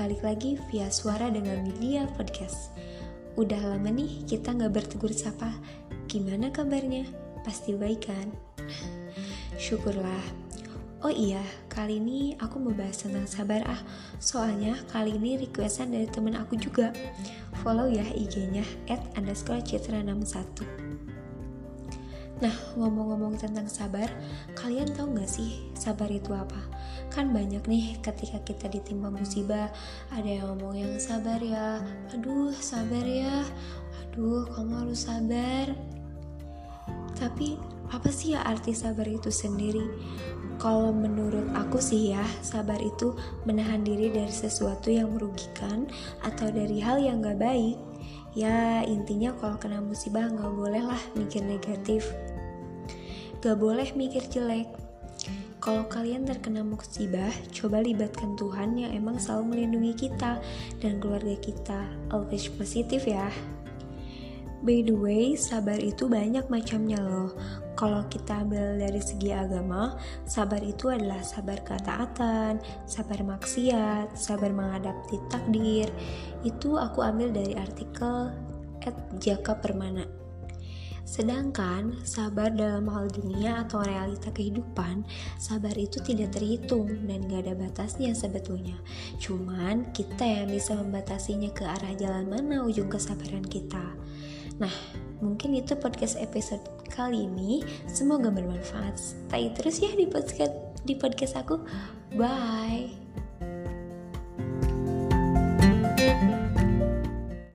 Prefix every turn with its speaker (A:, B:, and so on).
A: balik lagi via suara dengan media podcast Udah lama nih kita nggak bertegur sapa Gimana kabarnya? Pasti baik kan? Syukurlah Oh iya, kali ini aku mau bahas tentang sabar ah Soalnya kali ini requestan dari temen aku juga Follow ya IG-nya at underscore citra 61 Nah, ngomong-ngomong tentang sabar, kalian tahu gak sih sabar itu apa? Kan banyak nih ketika kita ditimpa musibah, ada yang ngomong yang sabar ya, aduh sabar ya, aduh kamu harus sabar. Tapi apa sih ya arti sabar itu sendiri? Kalau menurut aku sih ya, sabar itu menahan diri dari sesuatu yang merugikan atau dari hal yang gak baik. Ya intinya kalau kena musibah gak boleh lah mikir negatif Gak boleh mikir jelek. Kalau kalian terkena musibah, coba libatkan Tuhan yang emang selalu melindungi kita dan keluarga kita. Always positif ya. By the way, sabar itu banyak macamnya loh. Kalau kita ambil dari segi agama, sabar itu adalah sabar ketaatan, sabar maksiat, sabar menghadapi takdir. Itu aku ambil dari artikel at Jaka Permana. Sedangkan sabar dalam hal dunia atau realita kehidupan, sabar itu tidak terhitung dan gak ada batasnya sebetulnya. Cuman kita yang bisa membatasinya ke arah jalan mana ujung kesabaran kita. Nah, mungkin itu podcast episode kali ini. Semoga bermanfaat. Stay terus ya di podcast di podcast aku. Bye.